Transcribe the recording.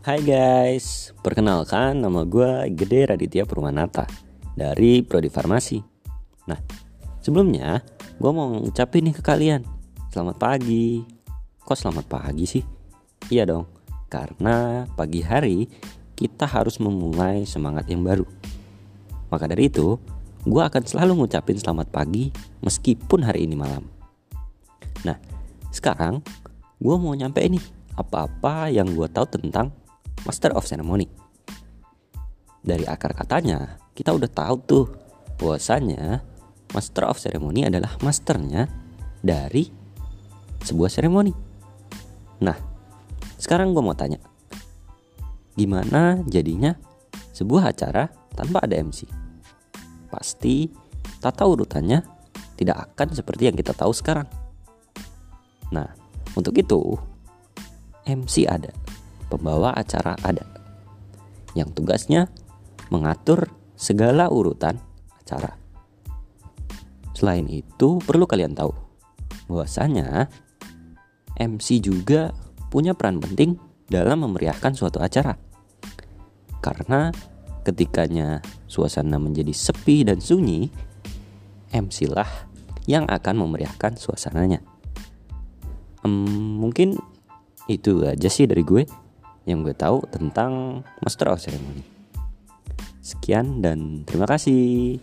Hai guys, perkenalkan nama gue Gede Raditya Purwanata dari Prodi Farmasi. Nah, sebelumnya gue mau ngucapin nih ke kalian, selamat pagi. Kok selamat pagi sih? Iya dong, karena pagi hari kita harus memulai semangat yang baru. Maka dari itu, gue akan selalu ngucapin selamat pagi meskipun hari ini malam. Nah, sekarang gue mau nyampe nih apa-apa yang gue tahu tentang Master of Ceremony. Dari akar katanya, kita udah tahu tuh bahwasanya Master of Ceremony adalah masternya dari sebuah seremoni. Nah, sekarang gue mau tanya, gimana jadinya sebuah acara tanpa ada MC? Pasti tata urutannya tidak akan seperti yang kita tahu sekarang. Nah, untuk itu MC ada pembawa acara ada yang tugasnya mengatur segala urutan acara. Selain itu, perlu kalian tahu bahwasanya MC juga punya peran penting dalam memeriahkan suatu acara. Karena ketikanya suasana menjadi sepi dan sunyi, MC lah yang akan memeriahkan suasananya. Hmm, mungkin itu aja sih dari gue yang gue tahu tentang Master of Ceremony. Sekian dan terima kasih.